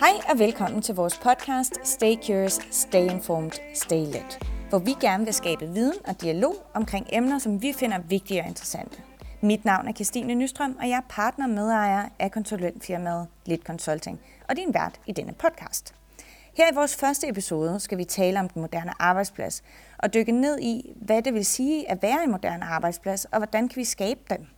Hej og velkommen til vores podcast Stay Curious, Stay Informed, Stay Lit, hvor vi gerne vil skabe viden og dialog omkring emner, som vi finder vigtige og interessante. Mit navn er Christine Nystrøm, og jeg er partner og medejer af konsulentfirmaet Lit Consulting, og din vært i denne podcast. Her i vores første episode skal vi tale om den moderne arbejdsplads og dykke ned i, hvad det vil sige at være en moderne arbejdsplads, og hvordan kan vi skabe den.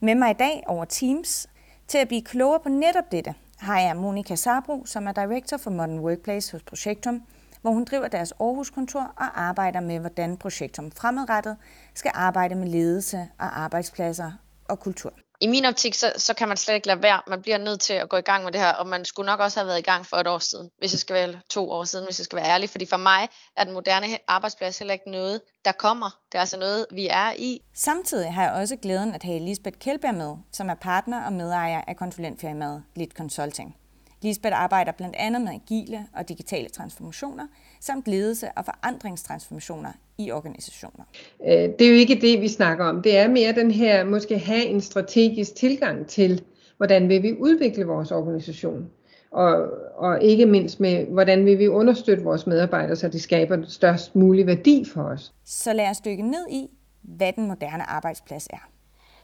Med mig i dag over Teams. Til at blive klogere på netop dette, har jeg Monika Sabro, som er Director for Modern Workplace hos Projektum, hvor hun driver deres Aarhus-kontor og arbejder med, hvordan Projektum fremadrettet skal arbejde med ledelse og arbejdspladser og kultur i min optik, så, så kan man slet ikke lade være. Man bliver nødt til at gå i gang med det her, og man skulle nok også have været i gang for et år siden, hvis jeg skal være to år siden, hvis jeg skal være ærlig. Fordi for mig er den moderne arbejdsplads heller ikke noget, der kommer. Det er altså noget, vi er i. Samtidig har jeg også glæden at have Lisbeth Kjeldberg med, som er partner og medejer af konsulentfirmaet Lit Consulting. Lisbeth arbejder blandt andet med agile og digitale transformationer, samt ledelse og forandringstransformationer i organisationer. Øh, det er jo ikke det, vi snakker om. Det er mere den her, måske have en strategisk tilgang til, hvordan vil vi udvikle vores organisation. Og, og ikke mindst med, hvordan vil vi understøtte vores medarbejdere, så de skaber størst mulig værdi for os. Så lad os dykke ned i, hvad den moderne arbejdsplads er.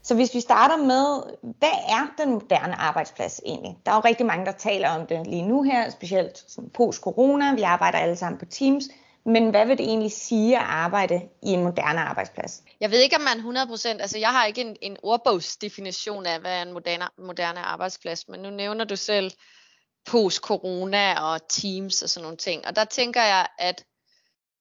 Så hvis vi starter med, hvad er den moderne arbejdsplads egentlig? Der er jo rigtig mange, der taler om det lige nu her, specielt post-corona. Vi arbejder alle sammen på Teams. Men hvad vil det egentlig sige at arbejde i en moderne arbejdsplads? Jeg ved ikke, om man 100%, altså jeg har ikke en, en ordbogsdefinition af, hvad er en moderne, moderne arbejdsplads, men nu nævner du selv post-corona og Teams og sådan nogle ting. Og der tænker jeg, at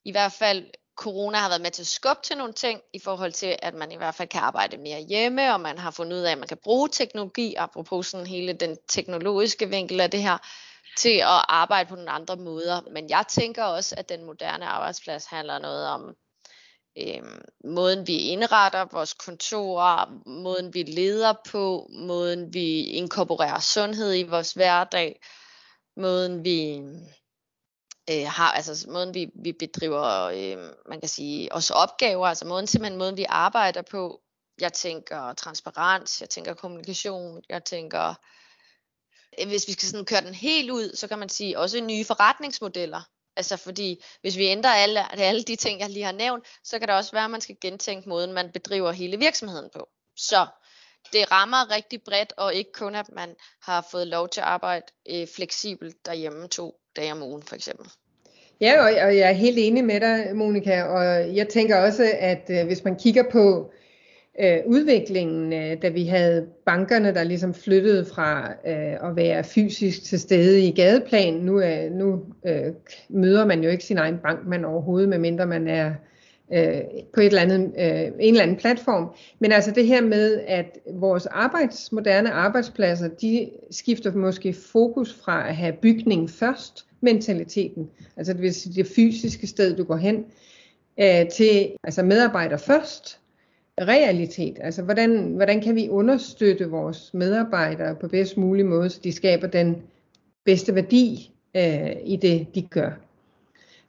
i hvert fald corona har været med til at skubbe til nogle ting, i forhold til, at man i hvert fald kan arbejde mere hjemme, og man har fundet ud af, at man kan bruge teknologi, apropos sådan hele den teknologiske vinkel af det her, til at arbejde på nogle andre måder. Men jeg tænker også, at den moderne arbejdsplads handler noget om øh, måden, vi indretter vores kontorer, måden, vi leder på, måden, vi inkorporerer sundhed i vores hverdag, måden, vi øh, har, altså måden vi, vi bedriver, øh, man kan sige, også opgaver, altså måden simpelthen måden vi arbejder på. Jeg tænker transparens, jeg tænker kommunikation, jeg tænker, øh, hvis vi skal sådan køre den helt ud, så kan man sige også nye forretningsmodeller. Altså fordi, hvis vi ændrer alle, alle de ting, jeg lige har nævnt, så kan det også være, at man skal gentænke måden, man bedriver hele virksomheden på. Så det rammer rigtig bredt, og ikke kun, at man har fået lov til at arbejde øh, fleksibelt derhjemme to dage om ugen, for eksempel. Ja, og, og jeg er helt enig med dig, Monika, og jeg tænker også, at øh, hvis man kigger på øh, udviklingen, øh, da vi havde bankerne, der ligesom flyttede fra øh, at være fysisk til stede i gadeplan, nu, er, nu øh, møder man jo ikke sin egen bank, man overhovedet, medmindre man er øh, Øh, på et eller andet, øh, en eller anden platform. Men altså det her med, at vores arbejds, moderne arbejdspladser, de skifter måske fokus fra at have bygning først, mentaliteten, altså det vil sige det fysiske sted, du går hen, øh, til altså medarbejder først, realitet. Altså hvordan, hvordan kan vi understøtte vores medarbejdere på bedst mulig måde, så de skaber den bedste værdi øh, i det, de gør.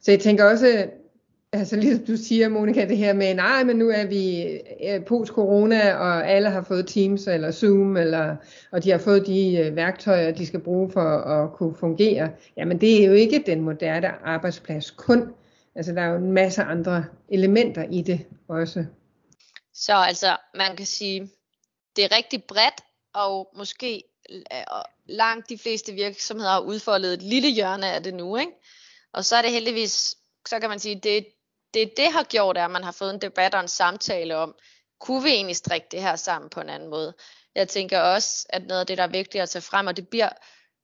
Så jeg tænker også, altså ligesom du siger, Monika, det her med, nej, men nu er vi øh, post-corona, og alle har fået Teams eller Zoom, eller, og de har fået de øh, værktøjer, de skal bruge for at kunne fungere. Jamen det er jo ikke den moderne arbejdsplads kun. Altså der er jo en masse andre elementer i det også. Så altså, man kan sige, det er rigtig bredt, og måske øh, langt de fleste virksomheder har udfoldet et lille hjørne af det nu, ikke? Og så er det heldigvis, så kan man sige, det, det det har gjort, er, at man har fået en debat og en samtale om, kunne vi egentlig strikke det her sammen på en anden måde? Jeg tænker også, at noget af det, der er vigtigt at tage frem, og det bliver,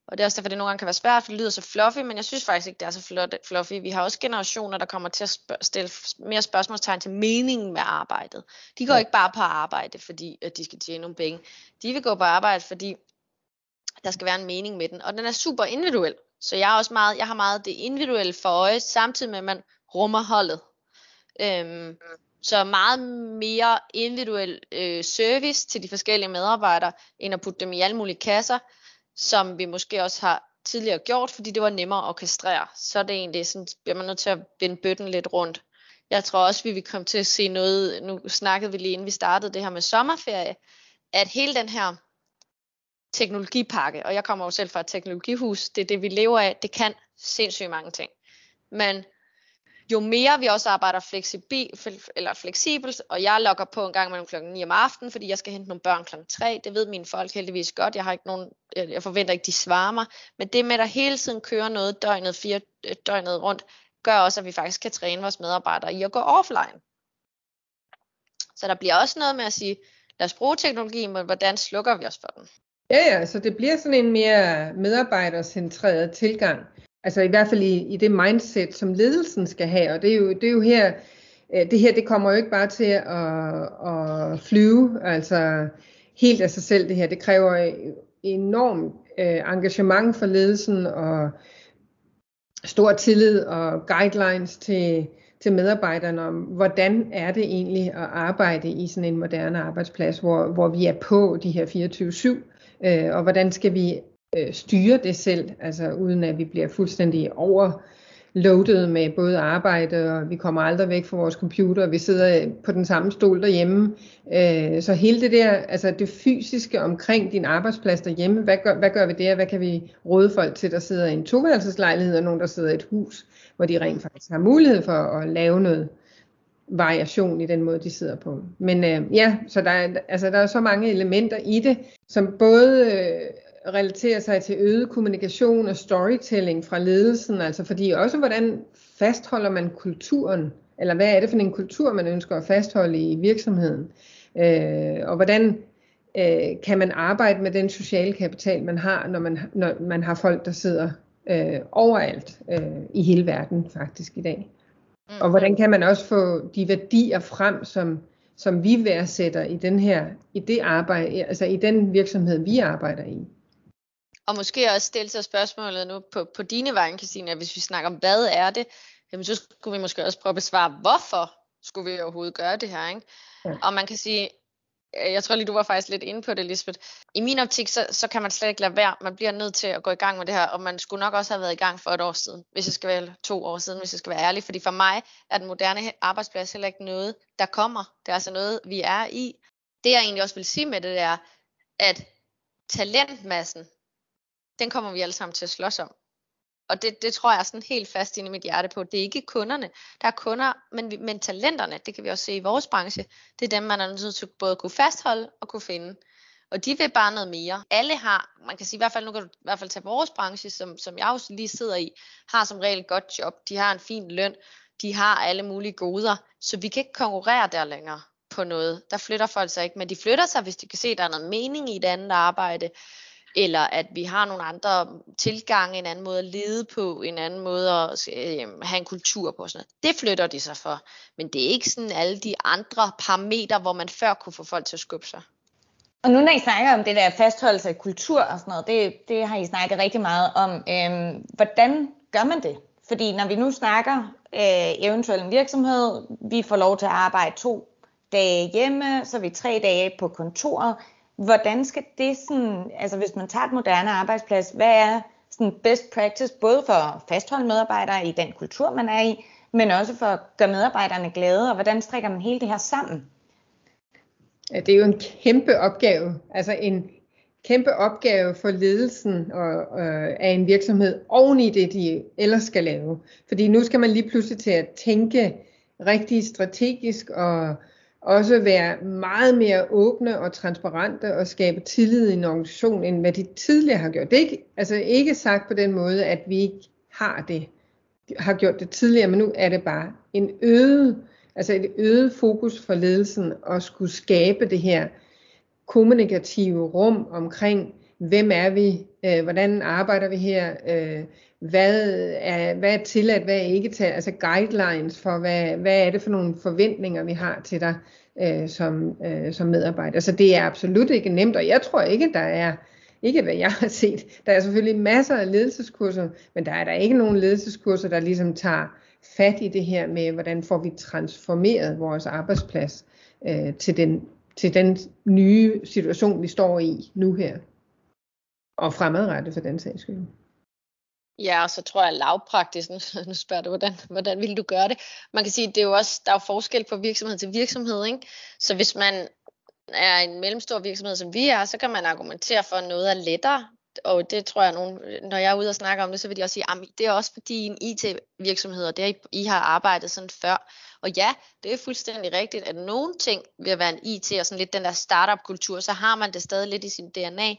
og det er også derfor, det nogle gange kan være svært, for det lyder så fluffy, men jeg synes faktisk ikke, det er så fluffy. Vi har også generationer, der kommer til at stille mere spørgsmålstegn til meningen med arbejdet. De går ja. ikke bare på arbejde, fordi at de skal tjene nogle penge. De vil gå på arbejde, fordi der skal være en mening med den, og den er super individuel. Så jeg, er også meget, jeg har meget det individuelle for øje, samtidig med, at man rummer holdet. Øhm, så meget mere individuel øh, service til de forskellige medarbejdere, end at putte dem i alle mulige kasser, som vi måske også har tidligere gjort, fordi det var nemmere at orkestrere. Så er det egentlig sådan, bliver man nødt til at vende bøtten lidt rundt. Jeg tror også, vi vil komme til at se noget, nu snakkede vi lige inden vi startede det her med sommerferie, at hele den her teknologipakke, og jeg kommer jo selv fra et teknologihus, det er det, vi lever af, det kan sindssygt mange ting. Men jo mere vi også arbejder fleksibil, eller fleksibelt, og jeg logger på en gang mellem klokken 9 om aftenen, fordi jeg skal hente nogle børn klokken 3, det ved mine folk heldigvis godt, jeg har ikke nogen, jeg forventer ikke, de svarer mig, men det med, at der hele tiden kører noget døgnet, fire øh, døgnet rundt, gør også, at vi faktisk kan træne vores medarbejdere i at gå offline. Så der bliver også noget med at sige, lad os bruge teknologi, men hvordan slukker vi os for den? Ja, ja, så det bliver sådan en mere medarbejdercentreret tilgang. Altså i hvert fald i, i det mindset, som ledelsen skal have. Og det er jo, det er jo her, øh, det her det kommer jo ikke bare til at, at flyve, altså helt af sig selv det her. Det kræver enormt øh, engagement for ledelsen og stor tillid og guidelines til, til medarbejderne om, hvordan er det egentlig at arbejde i sådan en moderne arbejdsplads, hvor, hvor vi er på de her 24-7, øh, og hvordan skal vi øh, styre det selv, altså uden at vi bliver fuldstændig overloadet med både arbejde, og vi kommer aldrig væk fra vores computer, og vi sidder øh, på den samme stol derhjemme. Øh, så hele det der, altså det fysiske omkring din arbejdsplads derhjemme, hvad gør, hvad gør vi der? Hvad kan vi råde folk til, der sidder i en toværelseslejlighed, og nogen, der sidder i et hus, hvor de rent faktisk har mulighed for at lave noget variation i den måde, de sidder på. Men øh, ja, så der er, altså, der er så mange elementer i det, som både øh, relaterer sig til øget kommunikation og storytelling fra ledelsen, altså fordi også hvordan fastholder man kulturen, eller hvad er det for en kultur, man ønsker at fastholde i virksomheden, øh, og hvordan øh, kan man arbejde med den sociale kapital, man har, når man, når man har folk, der sidder øh, overalt øh, i hele verden faktisk i dag. Mm. Og hvordan kan man også få de værdier frem, som, som vi værdsætter i den her, i det arbejde, altså i den virksomhed, vi arbejder i. Og måske også stille sig spørgsmålet nu på, på dine vegne, Christina, hvis vi snakker om, hvad er det, jamen så skulle vi måske også prøve at besvare, hvorfor skulle vi overhovedet gøre det her, ikke? Ja. Og man kan sige, øh, jeg tror lige, du var faktisk lidt inde på det, Lisbeth. I min optik, så, så kan man slet ikke lade være. Man bliver nødt til at gå i gang med det her, og man skulle nok også have været i gang for et år siden, hvis jeg skal være to år siden, hvis jeg skal være ærlig. Fordi for mig er den moderne arbejdsplads heller ikke noget, der kommer. Det er altså noget, vi er i. Det jeg egentlig også vil sige med det, er, at talentmassen, den kommer vi alle sammen til at slås om. Og det, det tror jeg er sådan helt fast inde i mit hjerte på. Det er ikke kunderne. Der er kunder, men, men talenterne, det kan vi også se i vores branche, det er dem, man er nødt til at både kunne fastholde og kunne finde. Og de vil bare noget mere. Alle har, man kan sige i hvert fald, nu kan du i hvert fald tage vores branche, som, som jeg også lige sidder i, har som regel et godt job. De har en fin løn. De har alle mulige goder. Så vi kan ikke konkurrere der længere på noget. Der flytter folk sig ikke, men de flytter sig, hvis de kan se, at der er noget mening i et andet arbejde eller at vi har nogle andre tilgange, en anden måde at lede på, en anden måde at øh, have en kultur på. Sådan noget. Det flytter de sig for. Men det er ikke sådan alle de andre parametre, hvor man før kunne få folk til at skubbe sig. Og nu når I snakker om det der fastholdelse af kultur og sådan noget, det, det har I snakket rigtig meget om. Øhm, hvordan gør man det? Fordi når vi nu snakker øh, eventuelt en virksomhed, vi får lov til at arbejde to dage hjemme, så er vi tre dage på kontoret. Hvordan skal det sådan, altså hvis man tager et moderne arbejdsplads, hvad er sådan best practice, både for at fastholde medarbejdere i den kultur, man er i, men også for at gøre medarbejderne glade, og hvordan strikker man hele det her sammen? Ja, det er jo en kæmpe opgave, altså en kæmpe opgave for ledelsen og, øh, af en virksomhed oven i det, de ellers skal lave. Fordi nu skal man lige pludselig til at tænke rigtig strategisk og også være meget mere åbne og transparente og skabe tillid i en organisation, end hvad de tidligere har gjort. Det er ikke, altså ikke sagt på den måde, at vi ikke har det, har gjort det tidligere, men nu er det bare en øget, altså et øget fokus for ledelsen at skulle skabe det her kommunikative rum omkring, hvem er vi, øh, hvordan arbejder vi her, øh, hvad er, hvad er tilladt, hvad er ikke tilladt, altså guidelines for, hvad, hvad er det for nogle forventninger, vi har til dig øh, som, øh, som medarbejder. Så det er absolut ikke nemt, og jeg tror ikke, der er, ikke hvad jeg har set, der er selvfølgelig masser af ledelseskurser, men der er der ikke nogen ledelseskurser, der ligesom tager fat i det her med, hvordan får vi transformeret vores arbejdsplads øh, til, den, til den nye situation, vi står i nu her. Og fremadrettet for den sags skyld. Ja, og så tror jeg lavpraktisk, nu, spørger du, hvordan, hvordan vil du gøre det? Man kan sige, det er jo også, der er jo forskel på virksomhed til virksomhed, ikke? Så hvis man er en mellemstor virksomhed, som vi er, så kan man argumentere for, at noget er lettere. Og det tror jeg, nogen, når jeg er ude og snakke om det, så vil de også sige, at det er også fordi en IT-virksomhed, og det I, I har arbejdet sådan før. Og ja, det er fuldstændig rigtigt, at nogle ting vil være en IT og sådan lidt den der startup-kultur, så har man det stadig lidt i sin DNA.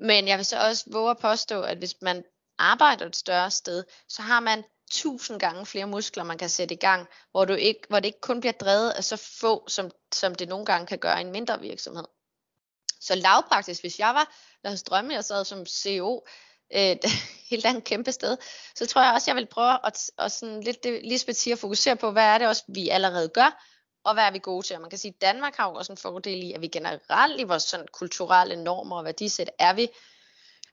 Men jeg vil så også våge at påstå, at hvis man arbejder et større sted, så har man tusind gange flere muskler, man kan sætte i gang, hvor, du ikke, hvor det ikke kun bliver drevet af så få, som, som det nogle gange kan gøre i en mindre virksomhed. Så lavpraktisk, hvis jeg var, lad os drømme, jeg sad som CEO, et øh, helt andet kæmpe sted, så tror jeg også, jeg vil prøve at, at sådan lidt det, Lisbeth siger, fokusere på, hvad er det også, vi allerede gør, og hvad er vi gode til. Og man kan sige, at Danmark har jo også en fordel i, at vi generelt i vores sådan kulturelle normer og værdisæt, er vi,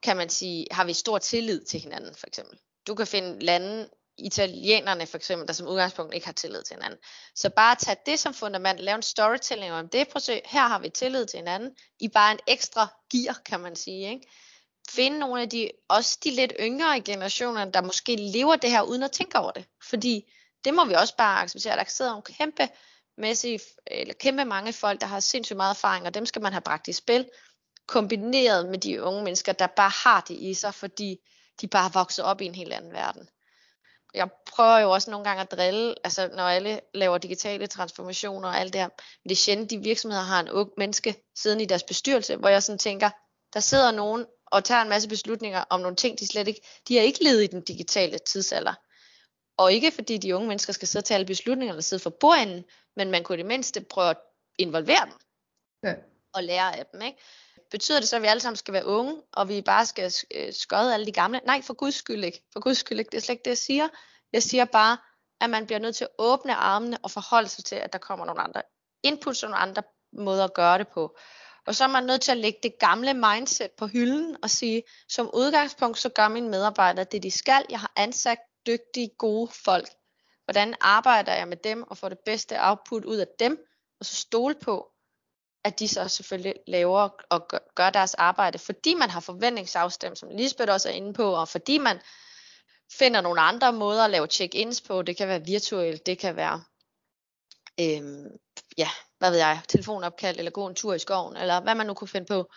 kan man sige, har vi stor tillid til hinanden, for eksempel. Du kan finde lande, italienerne for eksempel, der som udgangspunkt ikke har tillid til hinanden. Så bare tage det som fundament, lave en storytelling om det, prøv her har vi tillid til hinanden, i bare en ekstra gear, kan man sige. Ikke? Finde nogle af de, også de lidt yngre generationer, der måske lever det her uden at tænke over det. Fordi det må vi også bare acceptere, der sidder nogle kæmpe masse, eller kæmpe mange folk, der har sindssygt meget erfaring, og dem skal man have bragt i spil, kombineret med de unge mennesker, der bare har det i sig, fordi de bare er vokset op i en helt anden verden jeg prøver jo også nogle gange at drille, altså når alle laver digitale transformationer og alt det her, men det er sjældent, de virksomheder har en ung menneske siden i deres bestyrelse, hvor jeg sådan tænker, der sidder nogen og tager en masse beslutninger om nogle ting, de slet ikke, de har ikke levet i den digitale tidsalder. Og ikke fordi de unge mennesker skal sidde og tage alle beslutningerne og sidde for bordenden, men man kunne i det mindste prøve at involvere dem. Ja. Og lære af dem, ikke? Betyder det så, at vi alle sammen skal være unge, og vi bare skal øh, skøde alle de gamle? Nej, for guds skyld ikke. For guds skyld ikke. Det er slet ikke det, jeg siger. Jeg siger bare, at man bliver nødt til at åbne armene og forholde sig til, at der kommer nogle andre inputs og nogle andre måder at gøre det på. Og så er man nødt til at lægge det gamle mindset på hylden og sige, som udgangspunkt, så gør mine medarbejdere det, de skal. Jeg har ansat dygtige, gode folk. Hvordan arbejder jeg med dem og får det bedste output ud af dem? Og så stole på, at de så selvfølgelig laver og gør deres arbejde, fordi man har forventningsafstemt, som Lisbeth også er inde på, og fordi man finder nogle andre måder at lave check-ins på. Det kan være virtuelt, det kan være, øhm, ja, hvad ved jeg, telefonopkald, eller gå en tur i skoven, eller hvad man nu kunne finde på.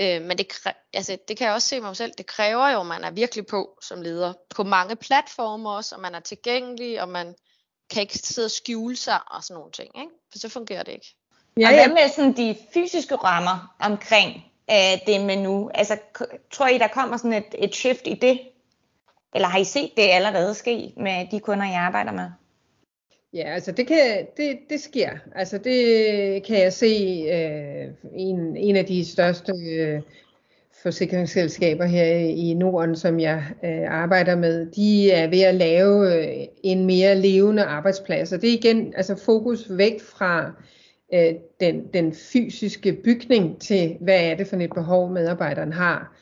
Øh, men det, altså, det kan jeg også se mig selv, det kræver jo, at man er virkelig på som leder, på mange platformer også, og man er tilgængelig, og man kan ikke sidde og skjule sig og sådan nogle ting, ikke? for så fungerer det ikke. Ja, og hvad med sådan de fysiske rammer omkring øh, det med nu? Altså, tror I, der kommer sådan et, et shift i det? Eller har I set det allerede ske med de kunder, I arbejder med? Ja, altså det, kan, det, det sker. Altså det kan jeg se øh, en, en af de største øh, forsikringsselskaber her i Norden, som jeg øh, arbejder med, de er ved at lave øh, en mere levende arbejdsplads. Og det er igen altså fokus væk fra øh, den, den fysiske bygning til, hvad er det for et behov medarbejderen har.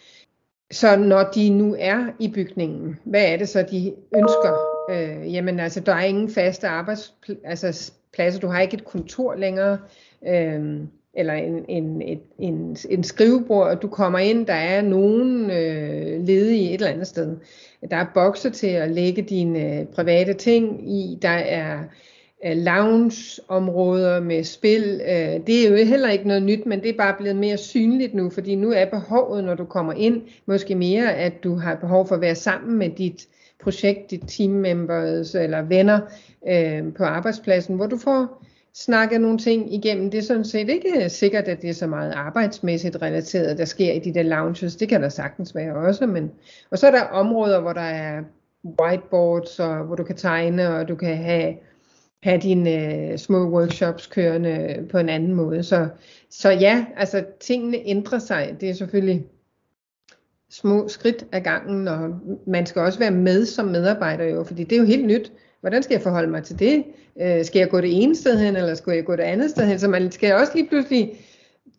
Så når de nu er i bygningen, hvad er det så, de ønsker? Øh, jamen altså, der er ingen faste arbejdspladser, altså, du har ikke et kontor længere, øh, eller en, en, et, en, en skrivebord, og du kommer ind, der er nogen øh, ledige et eller andet sted. Der er bokser til at lægge dine øh, private ting i, der er Øh, lounge-områder med spil. Øh, det er jo heller ikke noget nyt, men det er bare blevet mere synligt nu, fordi nu er behovet, når du kommer ind, måske mere, at du har behov for at være sammen med dit projekt, dit teammembers eller venner øh, på arbejdspladsen, hvor du får snakket nogle ting igennem. Det er sådan set ikke sikkert, at det er så meget arbejdsmæssigt relateret, der sker i de der lounges. Det kan der sagtens være også. Men... Og så er der områder, hvor der er whiteboards, og hvor du kan tegne, og du kan have have dine øh, små workshops kørende på en anden måde. Så, så ja, altså tingene ændrer sig. Det er selvfølgelig små skridt af gangen, og man skal også være med som medarbejder jo, fordi det er jo helt nyt. Hvordan skal jeg forholde mig til det? Øh, skal jeg gå det ene sted hen, eller skal jeg gå det andet sted hen? Så man skal også lige pludselig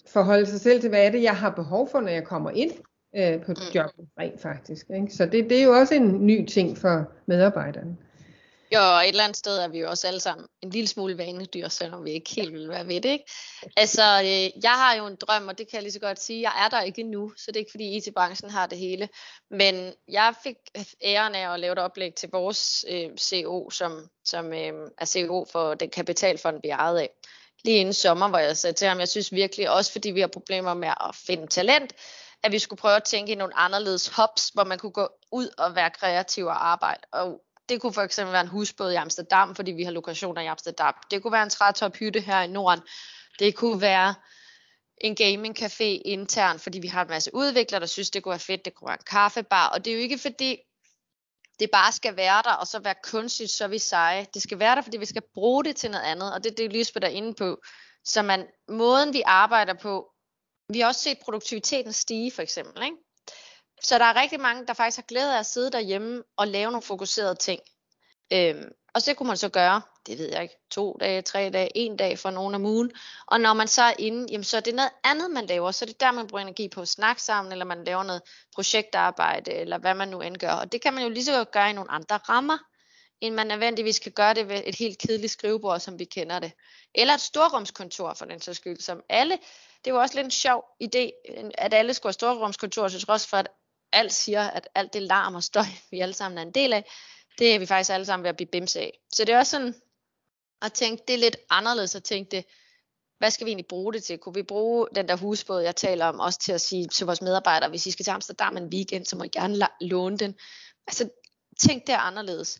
forholde sig selv til, hvad er det, jeg har behov for, når jeg kommer ind øh, på mm. jobbet rent faktisk. Ikke? Så det, det er jo også en ny ting for medarbejderne. Jo, og et eller andet sted er vi jo også alle sammen en lille smule vanedyr, selvom vi ikke helt vil være ved det. Ikke? Altså, øh, jeg har jo en drøm, og det kan jeg lige så godt sige, jeg er der ikke nu, så det er ikke fordi IT-branchen har det hele. Men jeg fik æren af at lave et oplæg til vores øh, CO, som, som øh, er CO for den kapitalfond, vi er ejet af. lige inden sommer, hvor jeg sagde til ham, jeg synes virkelig, også fordi vi har problemer med at finde talent, at vi skulle prøve at tænke i nogle anderledes hops, hvor man kunne gå ud og være kreativ og arbejde. Og det kunne for eksempel være en husbåd i Amsterdam, fordi vi har lokationer i Amsterdam. Det kunne være en trætophytte her i Norden. Det kunne være en gaming café internt, fordi vi har en masse udviklere, der synes, det kunne være fedt. Det kunne være en kaffebar. Og det er jo ikke fordi, det bare skal være der, og så være kunstigt, så er vi seje. Det skal være der, fordi vi skal bruge det til noget andet, og det, det er Lisbeth der inde på. Så man, måden vi arbejder på, vi har også set produktiviteten stige for eksempel. Ikke? Så der er rigtig mange, der faktisk har glæde af at sidde derhjemme og lave nogle fokuserede ting. Øhm, og så kunne man så gøre, det ved jeg ikke, to dage, tre dage, en dag for nogen om ugen. Og når man så er inde, jamen så er det noget andet, man laver. Så er det der, man bruger energi på at snakke sammen, eller man laver noget projektarbejde, eller hvad man nu end gør. Og det kan man jo lige så godt gøre i nogle andre rammer, end man nødvendigvis kan gøre det ved et helt kedeligt skrivebord, som vi kender det. Eller et storrumskontor for den så skyld, som alle, det var også lidt en sjov idé, at alle skulle have storrumskontor, så trods for, at alt siger, at alt det larm og støj, vi alle sammen er en del af, det er vi faktisk alle sammen ved at blive bims af. Så det er også sådan at tænke, det er lidt anderledes at tænke det, hvad skal vi egentlig bruge det til? Kunne vi bruge den der husbåd, jeg taler om, også til at sige til vores medarbejdere, hvis I skal til Amsterdam en weekend, så må I gerne låne den. Altså, tænk det anderledes.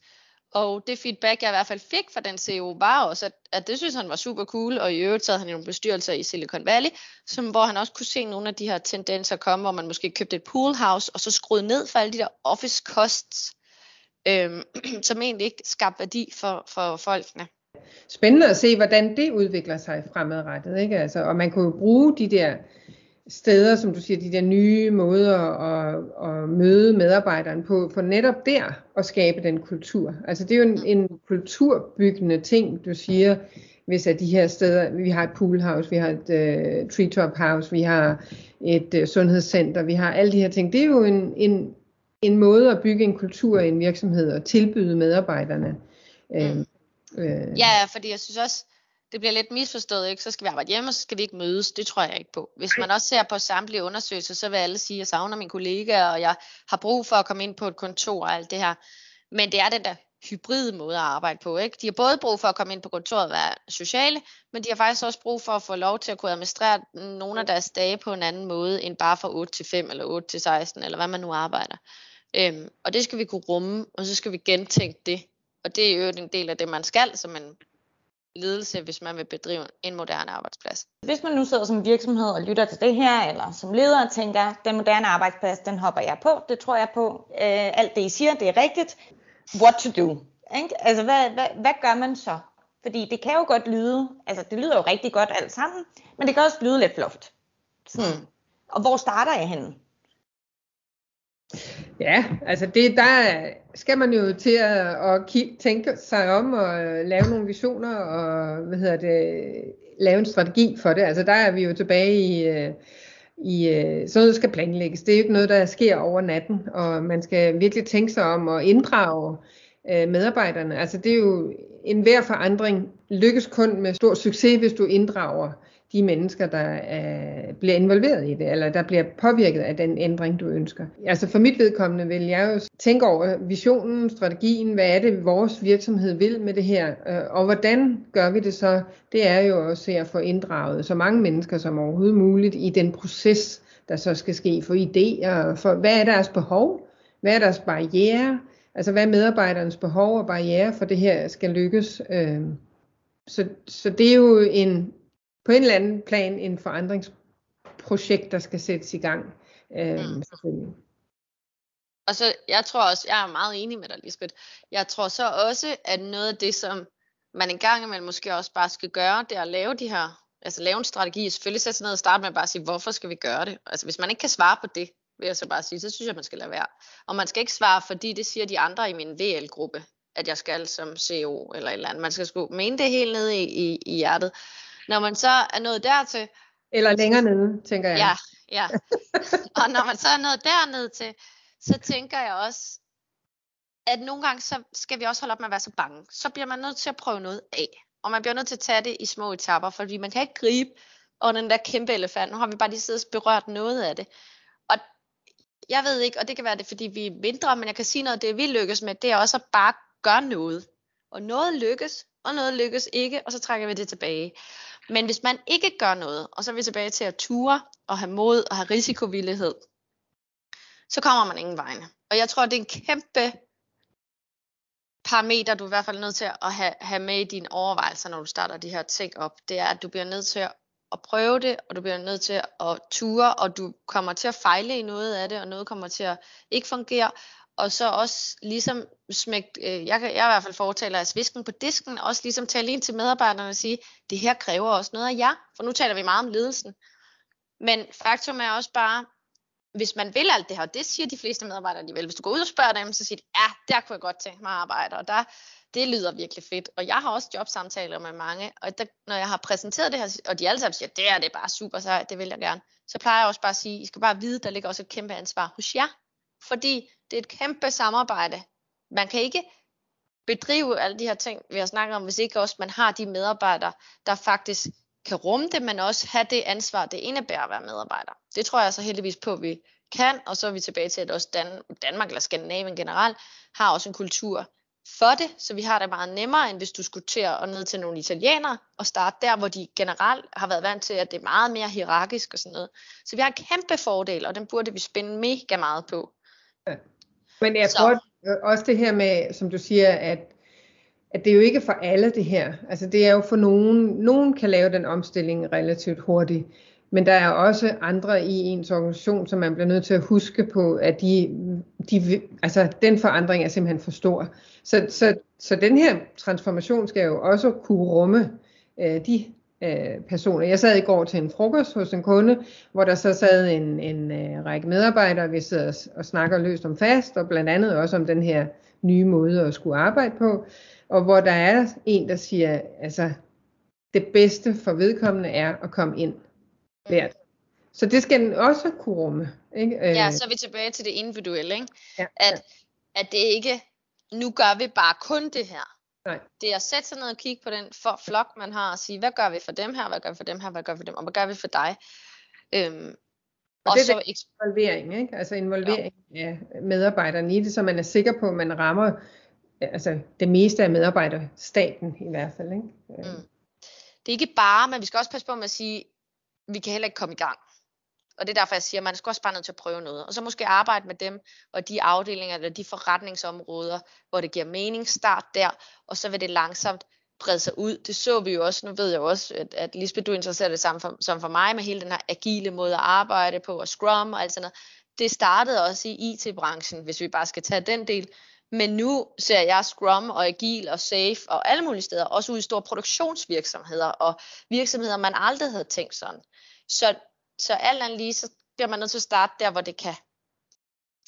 Og det feedback, jeg i hvert fald fik fra den CEO, var også, at, at det synes han var super cool, og i øvrigt sad han i nogle bestyrelser i Silicon Valley, som, hvor han også kunne se nogle af de her tendenser komme, hvor man måske købte et poolhouse, og så skruede ned for alle de der office costs, øhm, som egentlig ikke skabte værdi for, for folkene. Spændende at se, hvordan det udvikler sig fremadrettet. Ikke? Altså, og man kunne jo bruge de der steder, som du siger, de der nye måder at, at møde medarbejderen på, for netop der at skabe den kultur. Altså det er jo en, en kulturbyggende ting, du siger, hvis at de her steder, vi har et poolhouse, vi har et uh, treetop house, vi har et uh, sundhedscenter, vi har alle de her ting. Det er jo en, en, en måde at bygge en kultur i en virksomhed og tilbyde medarbejderne. Mm. Øh, ja, fordi jeg synes også, det bliver lidt misforstået, ikke? så skal vi arbejde hjemme, og så skal vi ikke mødes. Det tror jeg ikke på. Hvis man også ser på samtlige undersøgelser, så vil alle sige, at jeg savner mine kollegaer, og jeg har brug for at komme ind på et kontor og alt det her. Men det er den der hybride måde at arbejde på. Ikke? De har både brug for at komme ind på kontoret og være sociale, men de har faktisk også brug for at få lov til at kunne administrere nogle af deres dage på en anden måde, end bare fra 8 til 5 eller 8 til 16, eller hvad man nu arbejder. Øhm, og det skal vi kunne rumme, og så skal vi gentænke det. Og det er jo en del af det, man skal som en ledelse, hvis man vil bedrive en moderne arbejdsplads. Hvis man nu sidder som virksomhed og lytter til det her, eller som leder og tænker, den moderne arbejdsplads, den hopper jeg på, det tror jeg på, øh, alt det I siger, det er rigtigt. What to do? Ikke? Altså, hvad, hvad, hvad gør man så? Fordi det kan jo godt lyde, altså det lyder jo rigtig godt alt sammen, men det kan også lyde lidt fluft. Sådan. Mm. Og hvor starter jeg henne? Ja, altså det, der skal man jo til at, at kigge, tænke sig om og lave nogle visioner og hvad hedder det, lave en strategi for det. Altså der er vi jo tilbage i, øh, i øh, sådan noget skal planlægges. Det er jo ikke noget, der sker over natten, og man skal virkelig tænke sig om at inddrage øh, medarbejderne. Altså det er jo en hver forandring lykkes kun med stor succes, hvis du inddrager de mennesker, der er, bliver involveret i det, eller der bliver påvirket af den ændring, du ønsker. Altså for mit vedkommende vil jeg jo tænke over visionen, strategien, hvad er det, vores virksomhed vil med det her, øh, og hvordan gør vi det så? Det er jo også at få inddraget så mange mennesker som overhovedet muligt i den proces, der så skal ske for idéer, for hvad er deres behov, hvad er deres barriere, altså hvad er medarbejderens behov og barriere for det her skal lykkes. Øh, så, så det er jo en, på en eller anden plan en forandringsprojekt, der skal sættes i gang. Øh, mm. selvfølgelig. Og så, jeg tror også, jeg er meget enig med dig, Lisbeth. Jeg tror så også, at noget af det, som man en gang imellem måske også bare skal gøre, det er at lave de her, altså lave en strategi, selvfølgelig sætte sig ned og starte med at bare sige, hvorfor skal vi gøre det? Altså hvis man ikke kan svare på det, vil jeg så bare sige, så synes jeg, man skal lade være. Og man skal ikke svare, fordi det siger de andre i min VL-gruppe, at jeg skal som CEO eller et eller andet. Man skal sgu mene det helt nede i, i, i hjertet. Når man så er nået dertil... Eller længere nede, tænker jeg. Ja, ja. Og når man så er nået dernede til, så tænker jeg også, at nogle gange så skal vi også holde op med at være så bange. Så bliver man nødt til at prøve noget af. Og man bliver nødt til at tage det i små etapper, fordi man kan ikke gribe og den der kæmpe elefant. Nu har vi bare lige siddet og berørt noget af det. Og jeg ved ikke, og det kan være det, fordi vi er mindre, men jeg kan sige noget, det vi lykkes med, det er også at bare gøre noget. Og noget lykkes, og noget lykkes ikke, og så trækker vi det tilbage. Men hvis man ikke gør noget, og så er vi tilbage til at ture og have mod og have risikovillighed, så kommer man ingen vegne. Og jeg tror, det er en kæmpe parameter, du er i hvert fald nødt til at have, have med i dine overvejelser, når du starter de her ting op. Det er, at du bliver nødt til at prøve det, og du bliver nødt til at ture, og du kommer til at fejle i noget af det, og noget kommer til at ikke fungere. Og så også ligesom smæk, øh, jeg, kan, jeg er i hvert fald fortaler af svisken på disken, også ligesom tale ind til medarbejderne og sige, det her kræver også noget af jer, for nu taler vi meget om ledelsen. Men faktum er også bare, hvis man vil alt det her, det siger de fleste medarbejdere, alligevel. Hvis du går ud og spørger dem, så siger de, ja, der kunne jeg godt tænke mig at arbejde, og der, det lyder virkelig fedt. Og jeg har også jobsamtaler med mange, og der, når jeg har præsenteret det her, og de alle sammen siger, det er det bare super sejt, det vil jeg gerne, så plejer jeg også bare at sige, I skal bare vide, der ligger også et kæmpe ansvar hos jer. Fordi det er et kæmpe samarbejde. Man kan ikke bedrive alle de her ting, vi har snakket om, hvis ikke også man har de medarbejdere, der faktisk kan rumme det, men også have det ansvar, det indebærer at være medarbejder. Det tror jeg så heldigvis på, at vi kan, og så er vi tilbage til, at også Dan- Danmark eller Skandinavien generelt har også en kultur for det, så vi har det meget nemmere, end hvis du skulle til at ned til nogle italienere og starte der, hvor de generelt har været vant til, at det er meget mere hierarkisk og sådan noget. Så vi har en kæmpe fordel, og den burde vi spænde mega meget på. Ja. Men jeg så. tror også det her med, som du siger, at at det er jo ikke for alle det her. Altså det er jo for nogen, nogen kan lave den omstilling relativt hurtigt, men der er også andre i ens organisation, som man bliver nødt til at huske på, at de, de, altså den forandring er simpelthen for stor. Så, så, så den her transformation skal jo også kunne rumme øh, de øh, personer. Jeg sad i går til en frokost hos en kunde, hvor der så sad en, en øh, række medarbejdere, vi sidder og, og snakker løst om fast, og blandt andet også om den her nye måde at skulle arbejde på og hvor der er en, der siger, altså det bedste for vedkommende er at komme ind hvert. Så det skal den også kunne rumme. Ikke? Ja, så er vi tilbage til det individuelle, ikke? Ja, at, ja. at det ikke, nu gør vi bare kun det her. Nej. Det er at sætte sig ned og kigge på den for, flok, man har, og sige, hvad gør vi for dem her, hvad gør vi for dem her, hvad gør vi for dem, og hvad gør vi for dig? Øhm, og, og det er så, involvering, ikke? altså involvering ja. af medarbejderne i det, så man er sikker på, at man rammer altså det meste af medarbejderstaten i hvert fald. Ikke? Mm. Det er ikke bare, men vi skal også passe på med at sige, vi kan heller ikke komme i gang. Og det er derfor, jeg siger, at man skal også bare nødt til at prøve noget. Og så måske arbejde med dem og de afdelinger eller de forretningsområder, hvor det giver mening, start der, og så vil det langsomt brede sig ud. Det så vi jo også, nu ved jeg jo også, at, at Lisbeth, du interesserer det samme for, som for mig med hele den her agile måde at arbejde på, og Scrum og alt sådan noget. Det startede også i IT-branchen, hvis vi bare skal tage den del. Men nu ser jeg Scrum og Agil og Safe og alle mulige steder, også ud i store produktionsvirksomheder og virksomheder, man aldrig havde tænkt sådan. Så, så alt andet lige, så bliver man nødt til at starte der, hvor det kan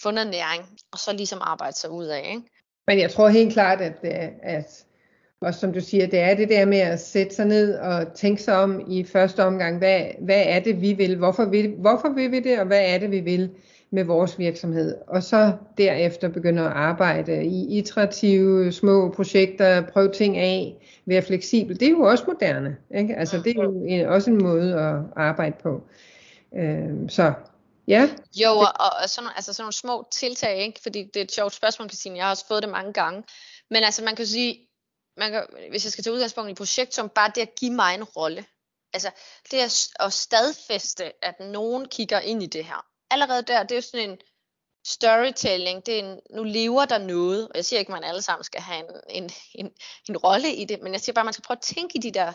få noget næring, og så ligesom arbejde sig ud af. Ikke? Men jeg tror helt klart, at, øh, at også som du siger, det er det der med at sætte sig ned og tænke sig om i første omgang, hvad, hvad er det, vi vil, hvorfor vil, hvorfor vil vi det, og hvad er det, vi vil med vores virksomhed. Og så derefter begynde at arbejde i iterative små projekter, prøve ting af, være fleksibel. Det er jo også moderne. Ikke? Altså, det er jo en, også en måde at arbejde på. Øh, så Ja. Jo, og, og sådan, altså sådan nogle små tiltag, ikke? fordi det er et sjovt spørgsmål, Christine, jeg har også fået det mange gange. Men altså man kan sige, man kan, hvis jeg skal tage udgangspunkt i projekt, som bare det at give mig en rolle. Altså det at, at stadfæste, at nogen kigger ind i det her allerede der, det er jo sådan en storytelling, det er en, nu lever der noget, og jeg siger ikke, at man alle sammen skal have en, en, en, en rolle i det, men jeg siger bare, at man skal prøve at tænke i de der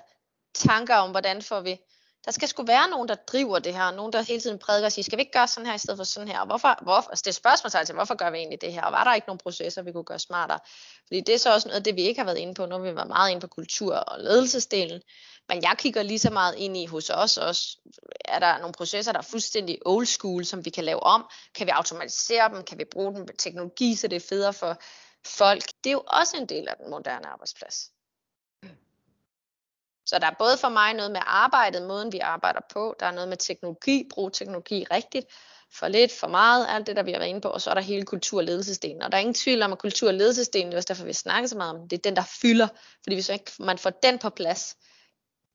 tanker om, hvordan får vi, der skal sgu være nogen, der driver det her, nogen, der hele tiden prædiker og siger, skal vi ikke gøre sådan her i stedet for sådan her, og hvorfor, hvorfor altså det er spørgsmål til, hvorfor gør vi egentlig det her, og var der ikke nogen processer, vi kunne gøre smartere, fordi det er så også noget af det, vi ikke har været inde på, nu har vi været meget inde på kultur og ledelsesdelen, men jeg kigger lige så meget ind i hos os også. Er der nogle processer, der er fuldstændig old school, som vi kan lave om? Kan vi automatisere dem? Kan vi bruge den teknologi, så det er federe for folk? Det er jo også en del af den moderne arbejdsplads. Så der er både for mig noget med arbejdet, måden vi arbejder på, der er noget med teknologi, brug teknologi rigtigt, for lidt, for meget, alt det, der vi har været inde på, og så er der hele kultur- og ledelsesdelen. Og der er ingen tvivl om, at kultur- og ledelsesdelen, det er også derfor, vi snakker så meget om det, er den, der fylder. Fordi hvis ikke man får den på plads,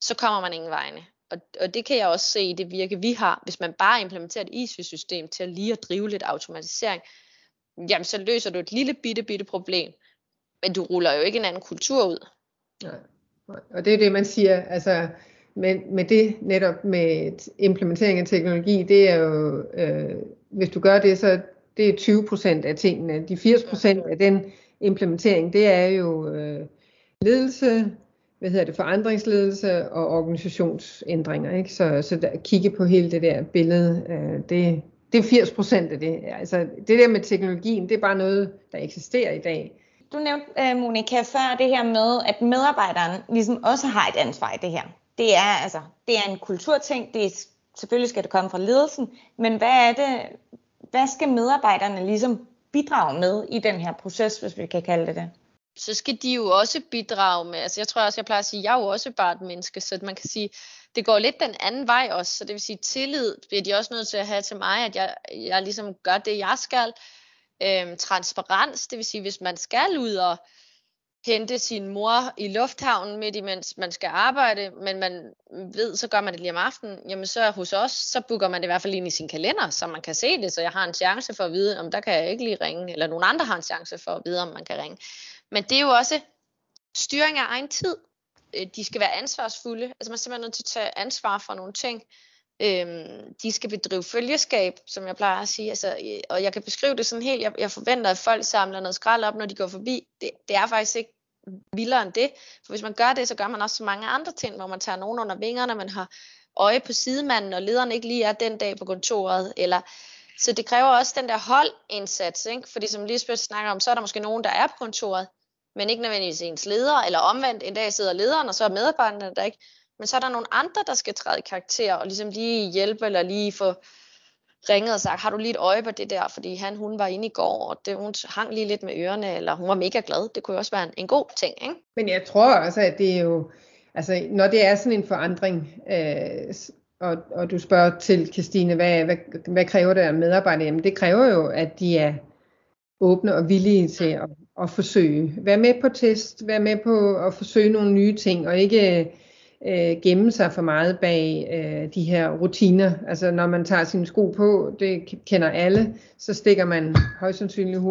så kommer man ingen vegne. Og, og det kan jeg også se i det virke, vi har. Hvis man bare implementerer et ISV-system til at lige at drive lidt automatisering, jamen så løser du et lille bitte, bitte problem. Men du ruller jo ikke en anden kultur ud. Nej. Og det er det, man siger, altså men med det netop med implementering af teknologi, det er jo, øh, hvis du gør det, så det er 20 procent af tingene. De 80 procent af den implementering, det er jo øh, ledelse, hvad hedder det, forandringsledelse og organisationsændringer. Ikke? Så, så der, kigge på hele det der billede, øh, det, det er 80 procent af det. Altså, det der med teknologien, det er bare noget, der eksisterer i dag. Du nævnte, øh, Monika, før det her med, at medarbejderen ligesom også har et ansvar i det her. Det er, altså, det er en kulturting, det er, selvfølgelig skal det komme fra ledelsen, men hvad er det, hvad skal medarbejderne ligesom bidrage med i den her proces, hvis vi kan kalde det det? Så skal de jo også bidrage med, altså jeg tror også, jeg plejer at sige, jeg er jo også bare et menneske, så man kan sige, det går lidt den anden vej også, så det vil sige, tillid bliver de også nødt til at have til mig, at jeg, jeg ligesom gør det, jeg skal. Øhm, transparens, det vil sige, hvis man skal ud og hente sin mor i lufthavnen midt imens man skal arbejde, men man ved, så gør man det lige om aftenen, jamen så hos os, så booker man det i hvert fald ind i sin kalender, så man kan se det, så jeg har en chance for at vide, om der kan jeg ikke lige ringe, eller nogen andre har en chance for at vide, om man kan ringe. Men det er jo også styring af egen tid. Øh, de skal være ansvarsfulde, altså man er simpelthen nødt til at tage ansvar for nogle ting. Øhm, de skal bedrive følgeskab, som jeg plejer at sige. Altså, øh, og jeg kan beskrive det sådan helt, jeg, jeg forventer, at folk samler noget skrald op, når de går forbi. Det, det er faktisk ikke vildere end det. For hvis man gør det, så gør man også så mange andre ting, hvor man tager nogen under vingerne, man har øje på sidemanden, og lederen ikke lige er den dag på kontoret, eller så det kræver også den der holdindsats, ikke? fordi som Lisbeth snakker om, så er der måske nogen, der er på kontoret, men ikke nødvendigvis ens leder, eller omvendt, en dag sidder lederen, og så er medarbejderne der ikke. Men så er der nogle andre, der skal træde i karakter, og ligesom lige hjælpe, eller lige få ringet og sagt, har du lige et øje på det der, fordi han, hun var inde i går, og det, hun hang lige lidt med ørerne, eller hun var mega glad. Det kunne jo også være en, en god ting, ikke? Men jeg tror også, at det er jo, altså når det er sådan en forandring, øh, og, og du spørger til, Christine, hvad, hvad, hvad kræver det af medarbejdere? Jamen det kræver jo, at de er åbne og villige til at, at forsøge. Vær med på test, vær med på at forsøge nogle nye ting, og ikke øh, gemme sig for meget bag øh, de her rutiner. Altså når man tager sine sko på, det kender alle, så stikker man højst sandsynligt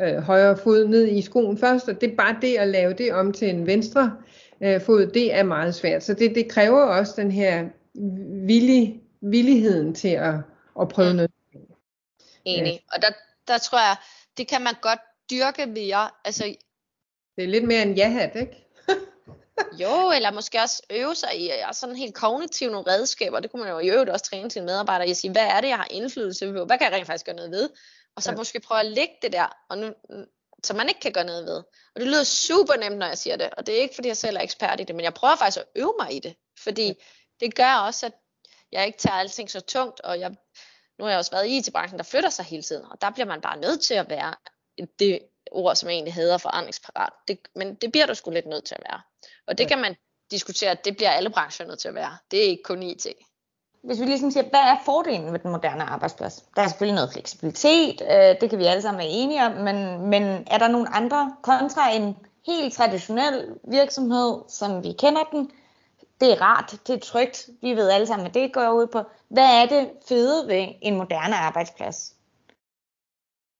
øh, højre fod ned i skoen først, og det er bare det at lave det om til en venstre øh, fod, det er meget svært. Så det, det kræver også den her villig, villigheden til at, at prøve noget. Enig. Og der, der tror jeg, det kan man godt dyrke mere. Altså, det er lidt mere en ja-hat, ikke? jo, eller måske også øve sig i sådan helt kognitivt nogle redskaber. Det kunne man jo i øvrigt også træne sine medarbejdere i at sige, hvad er det, jeg har indflydelse på? Hvad kan jeg rent faktisk gøre noget ved? Og så ja. måske prøve at lægge det der, og nu, så man ikke kan gøre noget ved. Og det lyder super nemt, når jeg siger det. Og det er ikke, fordi jeg selv er ekspert i det, men jeg prøver faktisk at øve mig i det. Fordi det gør også, at jeg ikke tager alting så tungt, og jeg, nu har jeg også været i IT-branchen, der flytter sig hele tiden, og der bliver man bare nødt til at være det ord, som egentlig hedder forandringsparat. Det, men det bliver du sgu lidt nødt til at være. Og det ja. kan man diskutere, at det bliver alle brancher nødt til at være. Det er ikke kun IT. Hvis vi ligesom siger, hvad er fordelen ved den moderne arbejdsplads? Der er selvfølgelig noget fleksibilitet, øh, det kan vi alle sammen være enige om, men, men er der nogle andre kontra en helt traditionel virksomhed, som vi kender den, det er rart, det er trygt, vi ved alle sammen, at det går ud på. Hvad er det fede ved en moderne arbejdsplads?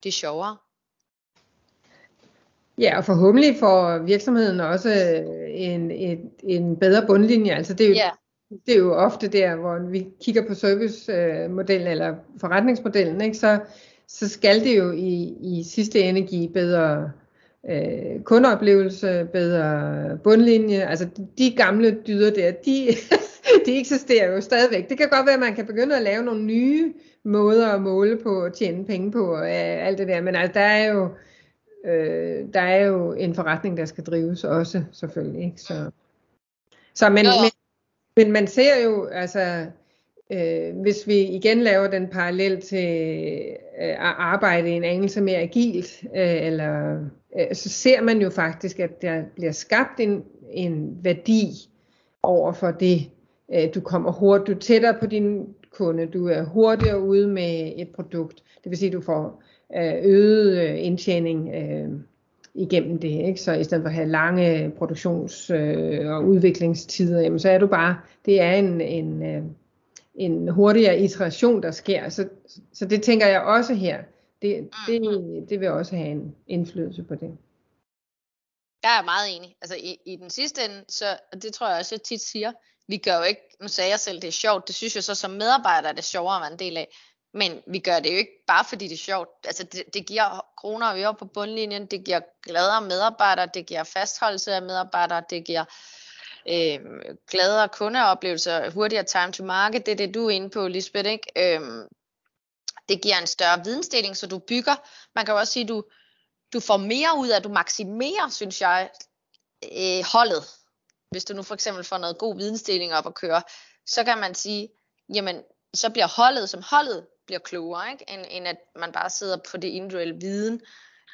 Det er sjovere. Ja, og forhåbentlig får virksomheden også en, en, en bedre bundlinje. Altså det er, jo, yeah. det er jo ofte der, hvor vi kigger på servicemodellen eller forretningsmodellen, ikke? Så, så skal det jo i, i sidste ende give bedre øh, kundeoplevelse, bedre bundlinje. Altså de gamle dyder der, de, de eksisterer jo stadigvæk. Det kan godt være, at man kan begynde at lave nogle nye måder at måle på og tjene penge på og øh, alt det der. Men altså, der er jo øh, der er jo en forretning, der skal drives også selvfølgelig. Ikke? Så, så men, men, men man ser jo, altså øh, hvis vi igen laver den parallel til øh, at arbejde en anelse mere agilt, øh, eller, øh, så ser man jo faktisk, at der bliver skabt en, en værdi over for det. Øh, du kommer hurtigt, du er tættere på din kunde, du er hurtigere ude med et produkt. Det vil sige, at du får øh, øget øh, indtjening øh, igennem det. Ikke? Så i stedet for at have lange produktions- og udviklingstider, jamen, så er du bare, det er en, en, en hurtigere iteration, der sker. Så, så det tænker jeg også her. Det, det, mm-hmm. det vil også have en indflydelse på det. Jeg er meget enig. Altså i, i den sidste ende, så det tror jeg også, jeg tit siger, vi gør jo ikke, nu sagde jeg selv, det er sjovt, det synes jeg så som medarbejder er det sjovere at være en del af, men vi gør det jo ikke bare fordi det er sjovt. Altså det, det giver kroner og øre på bundlinjen, det giver gladere medarbejdere, det giver fastholdelse af medarbejdere, det giver øh, gladere kundeoplevelser, hurtigere time to market, det er det du er inde på, Lisbeth, ikke? Øh, det giver en større vidensdeling, så du bygger, man kan jo også sige, du, du får mere ud af, du maksimerer, synes jeg, øh, holdet. Hvis du nu for eksempel får noget god vidensdeling op at køre, så kan man sige, jamen, så bliver holdet som holdet bliver klogere, ikke? End, end at man bare sidder på det individuelle viden.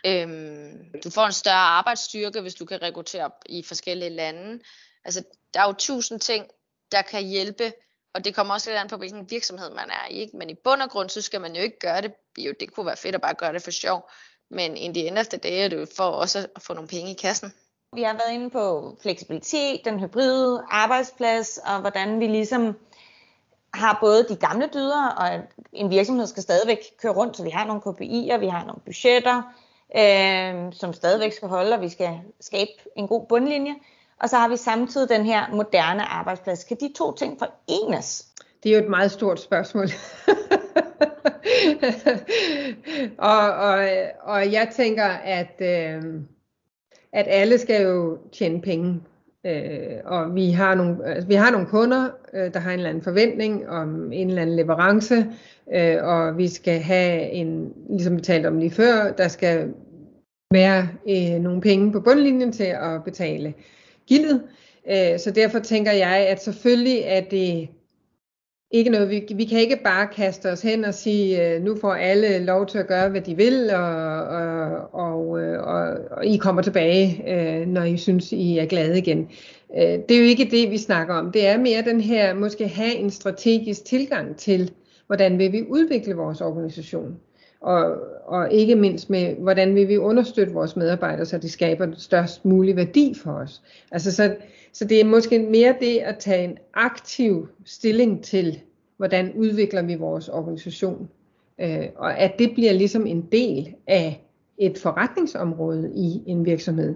Øhm, du får en større arbejdsstyrke, hvis du kan rekruttere i forskellige lande. Altså, der er jo tusind ting, der kan hjælpe, og det kommer også lidt an på, hvilken virksomhed man er i. Ikke? Men i bund og grund, så skal man jo ikke gøre det. Jo, det kunne være fedt at bare gøre det for sjov. Men in the end of the day er det for også at få nogle penge i kassen. Vi har været inde på fleksibilitet, den hybride arbejdsplads, og hvordan vi ligesom har både de gamle dyder, og en virksomhed skal stadigvæk køre rundt, så vi har nogle KPI'er, vi har nogle budgetter, øh, som stadigvæk skal holde, og vi skal skabe en god bundlinje. Og så har vi samtidig den her moderne arbejdsplads. Kan de to ting forenes? Det er jo et meget stort spørgsmål. og, og, og jeg tænker, at, øh, at alle skal jo tjene penge. Øh, og vi har nogle, altså, vi har nogle kunder, øh, der har en eller anden forventning om en eller anden leverance, øh, og vi skal have en, ligesom vi talte om lige før, der skal være øh, nogle penge på bundlinjen til at betale gildet. Øh, så derfor tænker jeg, at selvfølgelig er det ikke noget, vi, vi kan ikke bare kaste os hen og sige, øh, nu får alle lov til at gøre, hvad de vil, og, og, og, øh, og, og I kommer tilbage, øh, når I synes, I er glade igen. Øh, det er jo ikke det, vi snakker om. Det er mere den her, måske have en strategisk tilgang til, hvordan vil vi udvikle vores organisation. Og, og ikke mindst med, hvordan vil vi understøtte vores medarbejdere, så de skaber størst mulig værdi for os. Altså så, så det er måske mere det at tage en aktiv stilling til, hvordan udvikler vi vores organisation. Øh, og at det bliver ligesom en del af et forretningsområde i en virksomhed.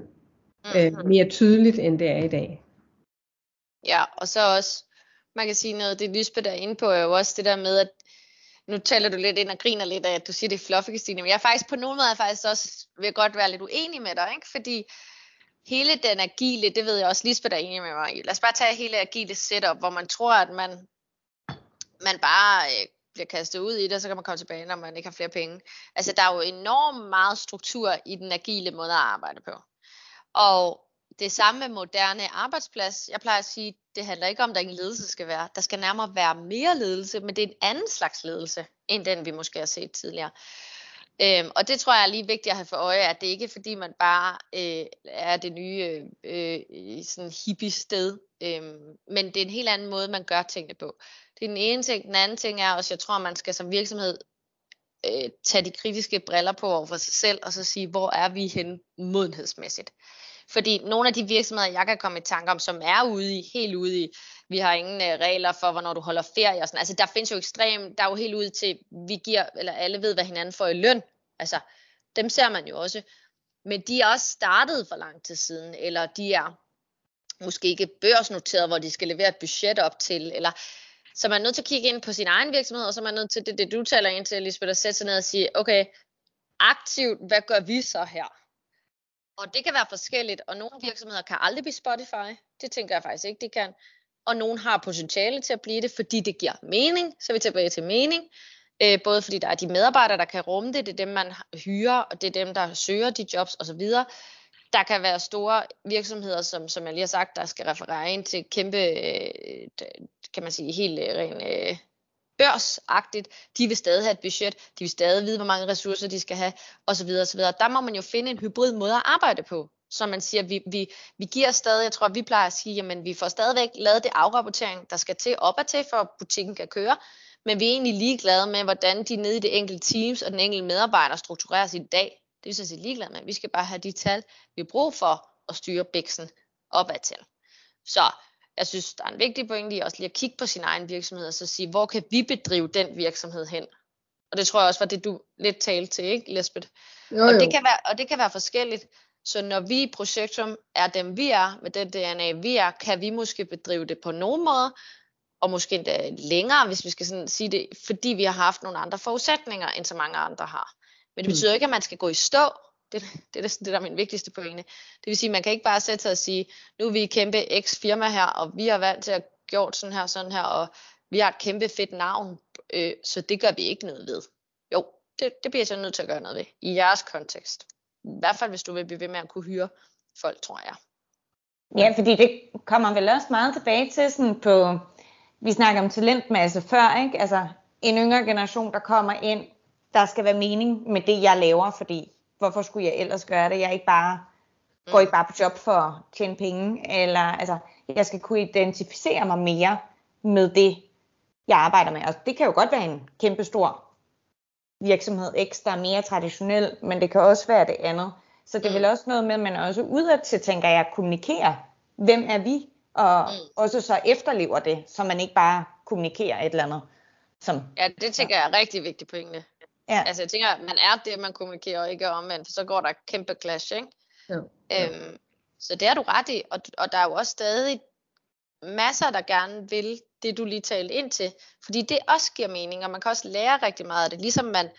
Øh, mhm. mere tydeligt, end det er i dag. Ja, og så også, man kan sige noget, det Lisbeth er inde på, er jo også det der med, at nu taler du lidt ind og griner lidt af, at du siger, det er fluffy, Christine, men jeg er faktisk på nogen måde faktisk også, vil godt være lidt uenig med dig, ikke? fordi hele den agile, det ved jeg også, Lisbeth er enig med mig i. Lad os bare tage hele agile setup, hvor man tror, at man, man bare øh, bliver kastet ud i det, og så kan man komme tilbage, når man ikke har flere penge. Altså, der er jo enormt meget struktur i den agile måde at arbejde på. Og det samme med moderne arbejdsplads. Jeg plejer at sige, det handler ikke om, at der ingen ledelse skal være. Der skal nærmere være mere ledelse, men det er en anden slags ledelse, end den vi måske har set tidligere. Øhm, og det tror jeg er lige vigtigt at have for øje, at det ikke er fordi, man bare øh, er det nye øh, øh sådan hippie sted, øh, men det er en helt anden måde, man gør tingene på. Det er den ene ting. Den anden ting er også, jeg tror, man skal som virksomhed øh, tage de kritiske briller på over for sig selv, og så sige, hvor er vi hen modenhedsmæssigt. Fordi nogle af de virksomheder, jeg kan komme i tanke om, som er ude i, helt ude i, vi har ingen øh, regler for, hvornår du holder ferie og sådan. Altså der findes jo ekstrem, der er jo helt ude til, vi giver, eller alle ved, hvad hinanden får i løn. Altså dem ser man jo også. Men de er også startet for lang tid siden, eller de er måske ikke børsnoteret, hvor de skal levere et budget op til, eller så man er nødt til at kigge ind på sin egen virksomhed, og så man er man nødt til det, det du taler ind til, Lisbeth, at sætte sig ned og sige, okay, aktivt, hvad gør vi så her? Og det kan være forskelligt, og nogle virksomheder kan aldrig blive Spotify. Det tænker jeg faktisk ikke, de kan. Og nogle har potentiale til at blive det, fordi det giver mening. Så er vi tilbage til mening. Øh, både fordi der er de medarbejdere, der kan rumme det, det er dem, man hyrer, og det er dem, der søger de jobs osv. Der kan være store virksomheder, som, som jeg lige har sagt, der skal referere ind til kæmpe, øh, kan man sige, helt øh, ren øh, børsagtigt, de vil stadig have et budget, de vil stadig vide, hvor mange ressourcer de skal have, osv. osv. Der må man jo finde en hybrid måde at arbejde på. Så man siger, vi, vi, vi giver stadig, jeg tror, vi plejer at sige, jamen vi får stadigvæk lavet det afrapportering, der skal til op og til, for at butikken kan køre, men vi er egentlig ligeglade med, hvordan de nede i det enkelte teams og den enkelte medarbejder struktureres i dag. Det er så set ligeglade med. Vi skal bare have de tal, vi har brug for at styre biksen opad til. Så jeg synes, der er en vigtig pointe i også lige at kigge på sin egen virksomhed og så sige, hvor kan vi bedrive den virksomhed hen? Og det tror jeg også var det, du lidt talte til, ikke, Lisbeth? Jo, jo. Og, det kan være, og det kan være forskelligt. Så når vi i Projektum er dem, vi er, med den DNA, vi er, kan vi måske bedrive det på nogen måde, og måske endda længere, hvis vi skal sådan sige det, fordi vi har haft nogle andre forudsætninger, end så mange andre har. Men det mm. betyder ikke, at man skal gå i stå. Det, det er det, der er min vigtigste pointe. Det vil sige, at man kan ikke bare sætte sig og sige, nu er vi kæmpe X firma her, og vi har valgt til at gjort sådan her, sådan her, og vi har et kæmpe fedt navn, øh, så det gør vi ikke noget ved. Jo, det, det bliver jeg så nødt til at gøre noget ved, i jeres kontekst. I hvert fald, hvis du vil blive ved med at kunne hyre folk, tror jeg. Ja, fordi det kommer vel også meget tilbage til sådan på, vi snakker om talentmasse før, ikke? Altså en yngre generation, der kommer ind, der skal være mening med det, jeg laver, fordi hvorfor skulle jeg ellers gøre det? Jeg er ikke bare, går ikke bare på job for at tjene penge, eller altså, jeg skal kunne identificere mig mere med det, jeg arbejder med. Og det kan jo godt være en kæmpe stor virksomhed X, der er mere traditionel, men det kan også være det andet. Så det er vel mm. også noget med, at man også udad til, tænker jeg, kommunikerer, hvem er vi, og mm. også så efterlever det, så man ikke bare kommunikerer et eller andet. Som, ja, det tænker jeg er rigtig vigtigt pointe. Ja. Altså jeg tænker, man er det, man kommunikerer, og ikke omvendt, for så går der kæmpe clash, ikke? Jo. Øhm, så det er du ret i, og, og der er jo også stadig masser, der gerne vil det, du lige talte ind til, fordi det også giver mening, og man kan også lære rigtig meget af det, ligesom man,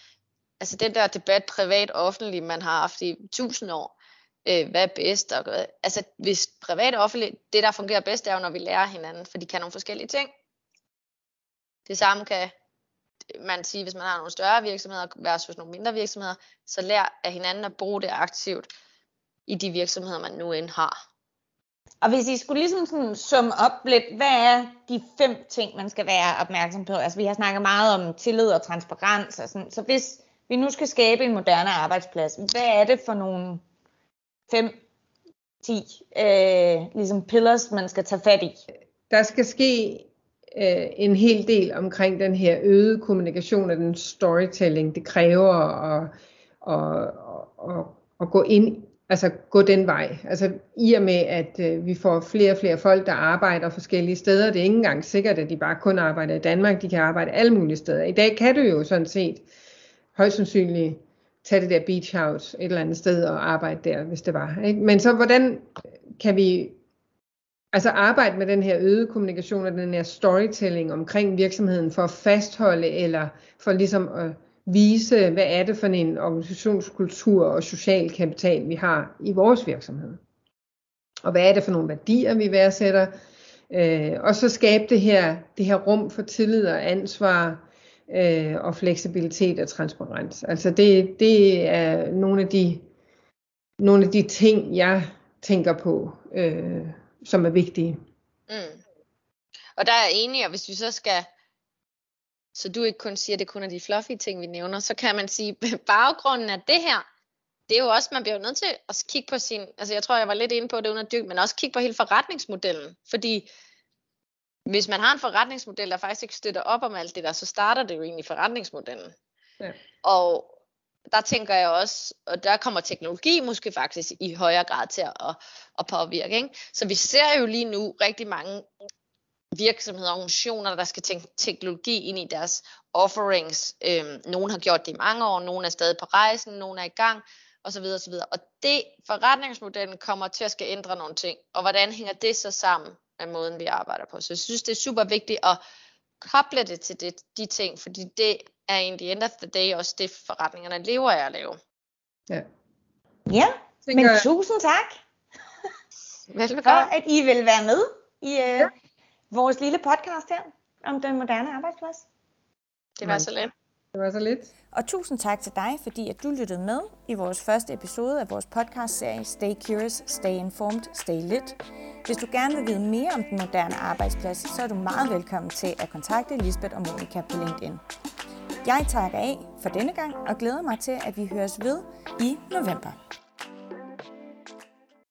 altså den der debat privat-offentlig, man har haft i tusind år, øh, hvad er bedst, og, altså hvis privat og offentlig, det der fungerer bedst, er jo, når vi lærer hinanden, for de kan nogle forskellige ting. Det samme kan man sige, hvis man har nogle større virksomheder versus nogle mindre virksomheder, så lær af hinanden at bruge det aktivt i de virksomheder, man nu end har. Og hvis I skulle ligesom sådan summe op lidt, hvad er de fem ting, man skal være opmærksom på? Altså vi har snakket meget om tillid og transparens, og sådan. så hvis vi nu skal skabe en moderne arbejdsplads, hvad er det for nogle fem, ti øh, ligesom pillars, man skal tage fat i? Der skal ske øh, en hel del omkring den her øgede kommunikation og den storytelling, det kræver at, at, at, at, at gå ind altså gå den vej. Altså i og med, at øh, vi får flere og flere folk, der arbejder forskellige steder. Det er ikke engang sikkert, at de bare kun arbejder i Danmark. De kan arbejde alle mulige steder. I dag kan du jo sådan set højst sandsynligt tage det der beach house et eller andet sted og arbejde der, hvis det var. Ikke? Men så hvordan kan vi altså arbejde med den her øgede kommunikation og den her storytelling omkring virksomheden for at fastholde eller for ligesom at vise, hvad er det for en organisationskultur og social kapital, vi har i vores virksomhed. Og hvad er det for nogle værdier, vi værdsætter. Øh, og så skabe det her, det her rum for tillid og ansvar øh, og fleksibilitet og transparens. Altså det, det er nogle af de nogle af de ting, jeg tænker på, øh, som er vigtige. Mm. Og der er enig, og hvis vi så skal så du ikke kun siger, at det kun er de fluffy ting, vi nævner, så kan man sige, at baggrunden af det her, det er jo også, man bliver jo nødt til at kigge på sin, altså jeg tror, jeg var lidt inde på det under dyk, men også kigge på hele forretningsmodellen, fordi hvis man har en forretningsmodel, der faktisk ikke støtter op om alt det der, så starter det jo egentlig forretningsmodellen. Ja. Og der tænker jeg også, og der kommer teknologi måske faktisk i højere grad til at, at påvirke. Ikke? Så vi ser jo lige nu rigtig mange virksomheder og organisationer, der skal tænke teknologi ind i deres offerings. Øhm, nogle har gjort det i mange år, nogle er stadig på rejsen, nogle er i gang, osv. osv. Og det forretningsmodellen kommer til at skal ændre nogle ting. Og hvordan hænger det så sammen med måden, vi arbejder på? Så jeg synes, det er super vigtigt at koble det til det, de ting, fordi det er the end of the day også det, forretningerne lever af at lave. Ja, ja men tusind tak. Velbekomme. For at I vil være med i, uh, ja vores lille podcast her om den moderne arbejdsplads. Det var så lidt. Det var så lidt. Og tusind tak til dig, fordi at du lyttede med i vores første episode af vores podcast-serie Stay Curious, Stay Informed, Stay Lit. Hvis du gerne vil vide mere om den moderne arbejdsplads, så er du meget velkommen til at kontakte Lisbeth og Monika på LinkedIn. Jeg takker af for denne gang og glæder mig til, at vi høres ved i november.